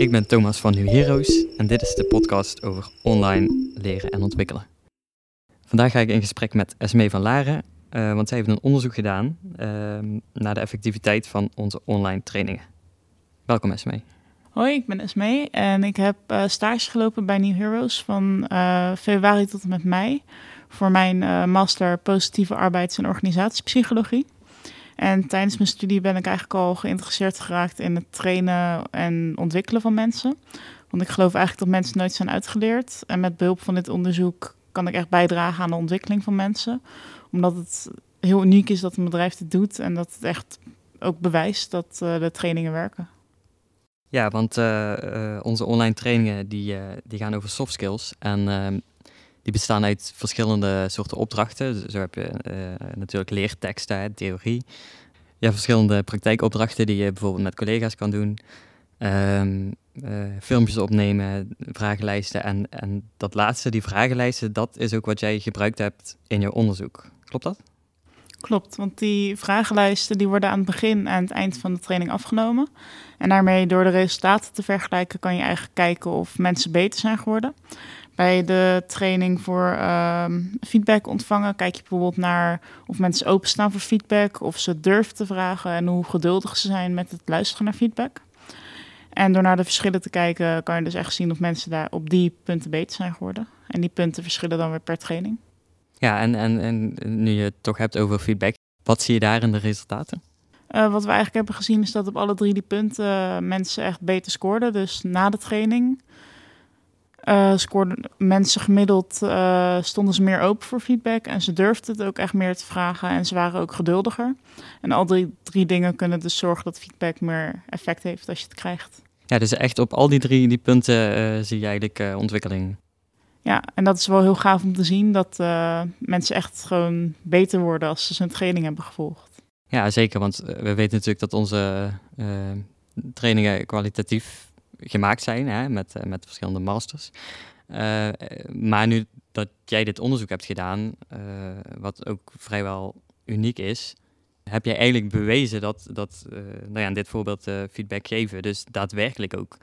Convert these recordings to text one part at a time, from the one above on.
Ik ben Thomas van New Heroes en dit is de podcast over online leren en ontwikkelen. Vandaag ga ik in gesprek met Esmee van Laren, uh, want zij heeft een onderzoek gedaan uh, naar de effectiviteit van onze online trainingen. Welkom Esmee. Hoi, ik ben Esmee en ik heb uh, stage gelopen bij New Heroes van uh, februari tot en met mei voor mijn master positieve arbeids- en organisatiepsychologie. En tijdens mijn studie ben ik eigenlijk al geïnteresseerd geraakt in het trainen en ontwikkelen van mensen. Want ik geloof eigenlijk dat mensen nooit zijn uitgeleerd. En met behulp van dit onderzoek kan ik echt bijdragen aan de ontwikkeling van mensen. Omdat het heel uniek is dat een bedrijf dit doet en dat het echt ook bewijst dat uh, de trainingen werken. Ja, want uh, uh, onze online trainingen die, die gaan over soft skills. En ehm, die bestaan uit verschillende soorten opdrachten. Zo heb je natuurlijk leerteksten, theorie. Ja, verschillende praktijkopdrachten die je bijvoorbeeld met collega's kan doen. Um, filmpjes opnemen, vragenlijsten. En, en dat laatste, die vragenlijsten, dat is ook wat jij gebruikt hebt in je onderzoek. Klopt dat? Klopt, want die vragenlijsten die worden aan het begin en aan het eind van de training afgenomen. En daarmee door de resultaten te vergelijken kan je eigenlijk kijken of mensen beter zijn geworden. Bij de training voor um, feedback ontvangen kijk je bijvoorbeeld naar of mensen openstaan voor feedback, of ze durven te vragen en hoe geduldig ze zijn met het luisteren naar feedback. En door naar de verschillen te kijken kan je dus echt zien of mensen daar op die punten beter zijn geworden. En die punten verschillen dan weer per training. Ja, en, en, en nu je het toch hebt over feedback, wat zie je daar in de resultaten? Uh, wat we eigenlijk hebben gezien is dat op alle drie die punten uh, mensen echt beter scoorden. Dus na de training uh, scoorden mensen gemiddeld, stonden ze meer open voor feedback. En ze durfden het ook echt meer te vragen en ze waren ook geduldiger. En al drie, drie dingen kunnen dus zorgen dat feedback meer effect heeft als je het krijgt. Ja, dus echt op al die drie die punten zie je eigenlijk ontwikkeling. Ja, en dat is wel heel gaaf om te zien dat mensen echt gewoon beter worden als ze zijn training hebben gevolgd. Ja, zeker, want we weten natuurlijk dat onze trainingen kwalitatief gemaakt zijn hè, met, uh, met verschillende masters. maar nu dat jij dit onderzoek hebt gedaan, wat ook vrijwel uniek is, heb jij eigenlijk bewezen dat, dat nou ja, in dit voorbeeld feedback geven, dus daadwerkelijk ook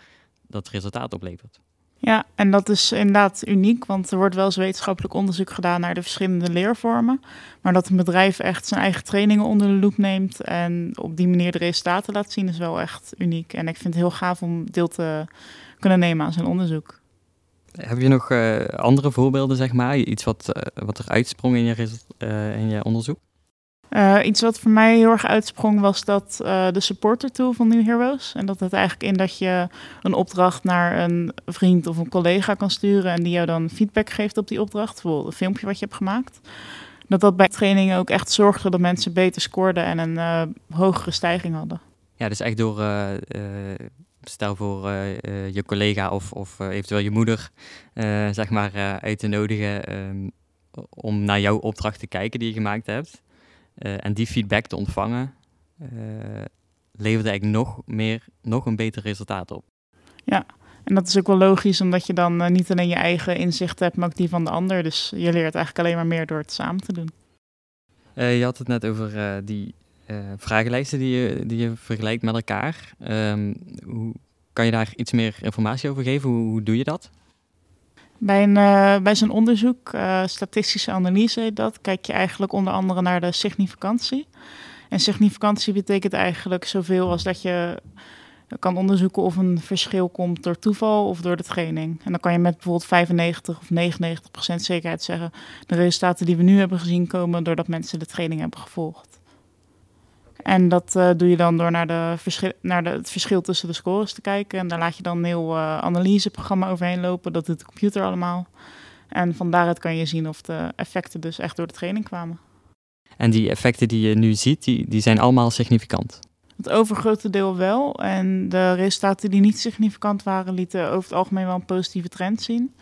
dat resultaat oplevert. Ja, en dat is inderdaad uniek, want er wordt wel eens wetenschappelijk onderzoek gedaan naar de verschillende leervormen. Maar dat een bedrijf echt zijn eigen trainingen onder de loep neemt en op die manier de resultaten laat zien, is wel echt uniek. En ik vind het heel gaaf om deel te kunnen nemen aan zijn onderzoek. Heb je nog uh, andere voorbeelden, zeg maar? Iets wat, uh, wat er uitsprong in je, uh, in je onderzoek? Uh, iets wat voor mij heel erg uitsprong was dat uh, de supporter tool van New Heroes. En dat het eigenlijk in dat je een opdracht naar een vriend of een collega kan sturen en die jou dan feedback geeft op die opdracht, bijvoorbeeld een filmpje wat je hebt gemaakt. Dat dat bij trainingen ook echt zorgde dat mensen beter scoorden en een uh, hogere stijging hadden. Ja, dus echt door, stel voor je collega of, of eventueel je moeder, zeg maar, uit te nodigen um, om naar jouw opdracht te kijken die je gemaakt hebt. Uh, en die feedback te ontvangen, uh, levert eigenlijk nog meer, nog een beter resultaat op. Ja, en dat is ook wel logisch, omdat je dan uh, niet alleen je eigen inzicht hebt, maar ook die van de ander. Dus je leert eigenlijk alleen maar meer door het samen te doen. je had het net over die vragenlijsten die je, die je vergelijkt met elkaar. Um, hoe, kan je daar iets meer informatie over geven? Hoe, hoe doe je dat? Bij, een, uh, bij zo'n onderzoek, uh, statistische analyse dat, kijk je eigenlijk onder andere naar de significantie. En significantie betekent eigenlijk zoveel als dat je kan onderzoeken of een verschil komt door toeval of door de training. En dan kan je met bijvoorbeeld 95 of 99 procent zekerheid zeggen, de resultaten die we nu hebben gezien komen doordat mensen de training hebben gevolgd. En dat uh, doe je dan door naar, de verschil, naar de, het verschil tussen de scores te kijken. En daar laat je dan een heel uh, analyseprogramma overheen lopen. Dat doet de computer allemaal. En van daaruit kan je zien of de effecten dus echt door de training kwamen. En die effecten die je nu ziet, die, die zijn allemaal significant? Het overgrote deel wel. En de resultaten die niet significant waren, lieten over het algemeen wel een positieve trend zien.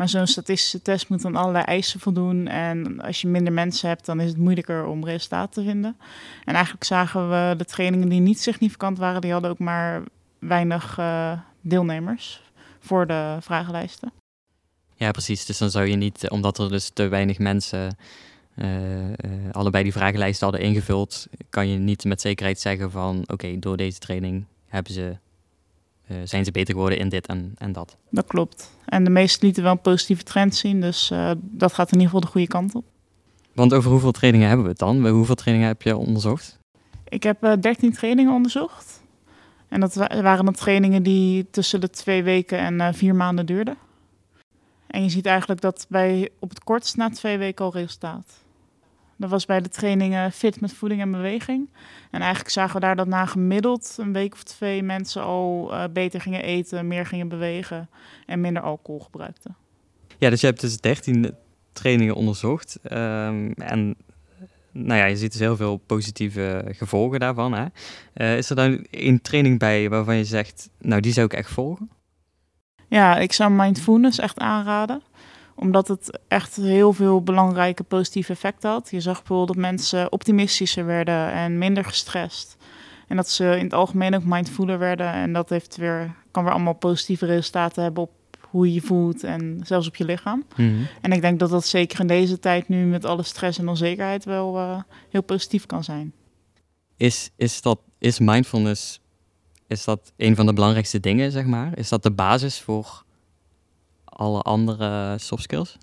Maar zo'n statistische test moet dan allerlei eisen voldoen. En als je minder mensen hebt, dan is het moeilijker om resultaten te vinden. En eigenlijk zagen we de trainingen die niet significant waren, die hadden ook maar weinig uh, deelnemers voor de vragenlijsten. Ja, precies. Dus dan zou je niet, omdat er dus te weinig mensen uh, allebei die vragenlijsten hadden ingevuld, kan je niet met zekerheid zeggen van oké, door deze training hebben ze eh, zijn ze beter geworden in dit en, en dat. Dat klopt. En de meesten lieten wel een positieve trend zien, dus uh, dat gaat in ieder geval de goede kant op. Want over hoeveel trainingen hebben we het dan? Hoeveel trainingen heb je onderzocht? Ik heb uh, 13 trainingen onderzocht. En dat waren dan trainingen die tussen de twee weken en vier maanden duurden. En je ziet eigenlijk dat bij op het kortst na twee weken al resultaat. Dat was bij de trainingen fit met voeding en beweging. En eigenlijk zagen we daar dat na gemiddeld een week of twee mensen al uh, beter gingen eten, meer gingen bewegen en minder alcohol gebruikten. Ja, dus je hebt dus 13 trainingen onderzocht. Um, en nou ja, je ziet dus heel veel positieve gevolgen daarvan. Hè? Uh, is er dan een training bij waarvan je zegt, nou die zou ik echt volgen? Ja, ik zou mindfulness echt aanraden omdat het echt heel veel belangrijke positieve effecten had. Je zag bijvoorbeeld dat mensen optimistischer werden en minder gestrest. En dat ze in het algemeen ook mindfuler werden. En dat heeft weer, kan weer allemaal positieve resultaten hebben op hoe je je voelt en zelfs op je lichaam. Mhm. En ik denk dat dat zeker in deze tijd nu met alle stress en onzekerheid wel uh, heel positief kan zijn. Is, is, dat, is mindfulness is dat een van de belangrijkste dingen, zeg maar? Is dat de basis voor alle andere soft skills?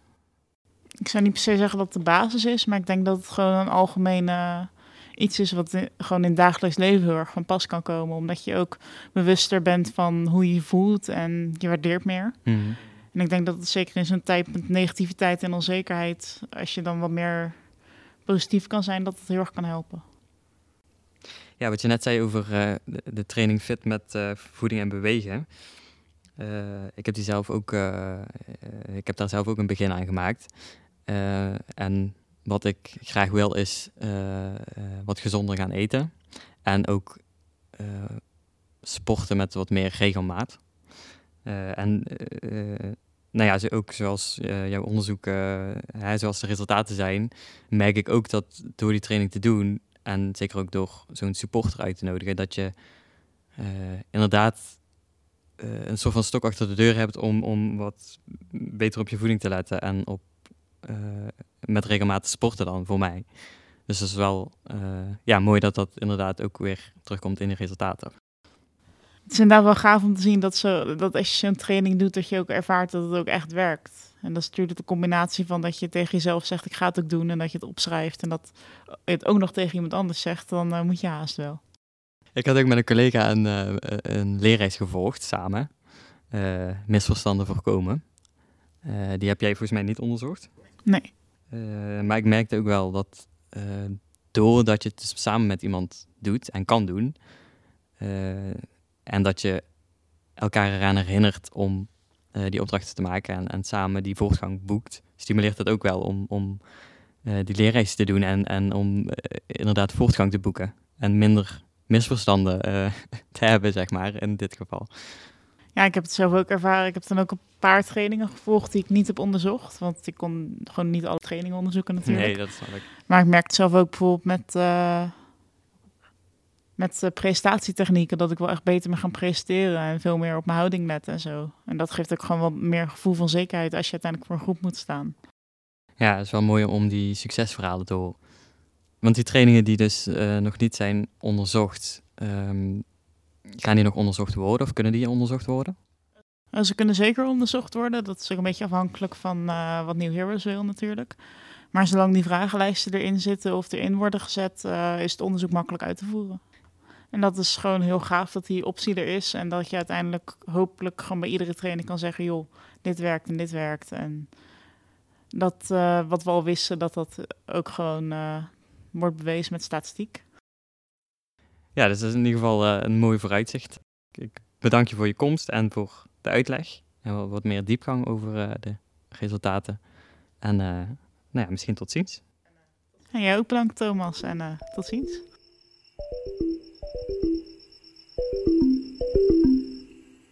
Ik zou niet per se zeggen dat het de basis is, maar ik denk dat het gewoon een algemene uh, iets is wat gewoon in het dagelijks leven heel erg van pas kan komen. Omdat je ook bewuster bent van hoe je je voelt en je waardeert meer. Mhm. En ik denk dat het zeker in zo'n tijd met negativiteit en onzekerheid, als je dan wat meer positief kan zijn, dat het heel erg kan helpen. Ja, wat je net zei over uh, de, de, training fit met uh, voeding en bewegen. Uh, ik heb die zelf ook, ik heb daar zelf ook een begin aan gemaakt. en wat ik graag wil is wat gezonder gaan eten. En ook sporten met wat meer regelmaat. en nou ja, ook zoals jouw onderzoek, hè, zoals de resultaten zijn, merk ik ook dat door die training te doen, en zeker ook door zo'n supporter uit te nodigen, dat je inderdaad uh, een soort van stok achter de deur hebt om, om wat beter op je voeding te letten en op, uh, met regelmatig sporten dan voor mij. Dus het is wel ja, mooi dat dat inderdaad ook weer terugkomt in de resultaten. Het is inderdaad wel gaaf om te zien dat, zo, dat als je zo'n training doet, dat je ook ervaart dat het ook echt werkt. En dat is natuurlijk de combinatie van dat je tegen jezelf zegt, ik ga het ook doen. En dat je het opschrijft en dat je het ook nog tegen iemand anders zegt, dan moet je haast wel. Ik had ook met een collega een, uh, een leerreis gevolgd, samen. Uh, misverstanden voorkomen. die heb jij volgens mij niet onderzocht. Nee. maar ik merkte ook wel dat doordat je het dus samen met iemand doet en kan doen... en dat je elkaar eraan herinnert om die opdrachten te maken en, en samen die voortgang boekt, stimuleert dat ook wel om, om die leerreis te doen en, en om inderdaad voortgang te boeken. En minder misverstanden te hebben, zeg maar, in dit geval. Ja, ik heb het zelf ook ervaren. Ik heb dan ook een paar trainingen gevolgd die ik niet heb onderzocht. Want ik kon gewoon niet alle trainingen onderzoeken natuurlijk. Nee, dat snap ik. Maar ik merk zelf ook bijvoorbeeld met met uh, presentatietechnieken dat ik wel echt beter me gaan presenteren en veel meer op mijn houding let en zo. En dat geeft ook gewoon wat meer gevoel van zekerheid als je uiteindelijk voor een groep moet staan. Ja, het is wel mooi om die succesverhalen te horen. Want die trainingen die dus uh, nog niet zijn onderzocht, um, gaan die nog onderzocht worden of kunnen die onderzocht worden? Uh, ze kunnen zeker onderzocht worden. Dat is ook een beetje afhankelijk van uh, wat New Heroes wil natuurlijk. Maar zolang die vragenlijsten erin zitten of erin worden gezet, is het onderzoek makkelijk uit te voeren. En dat is gewoon heel gaaf dat die optie er is. En dat je uiteindelijk hopelijk gewoon bij iedere trainer kan zeggen: joh, dit werkt en dit werkt. En dat wat we al wisten, dat dat ook gewoon wordt bewezen met statistiek. Ja, dus dat is in ieder geval uh, een mooi vooruitzicht. Ik bedank je voor je komst en voor de uitleg. En wat meer diepgang over de resultaten. En nou ja, misschien tot ziens. En jij ook bedankt, Thomas. En tot ziens.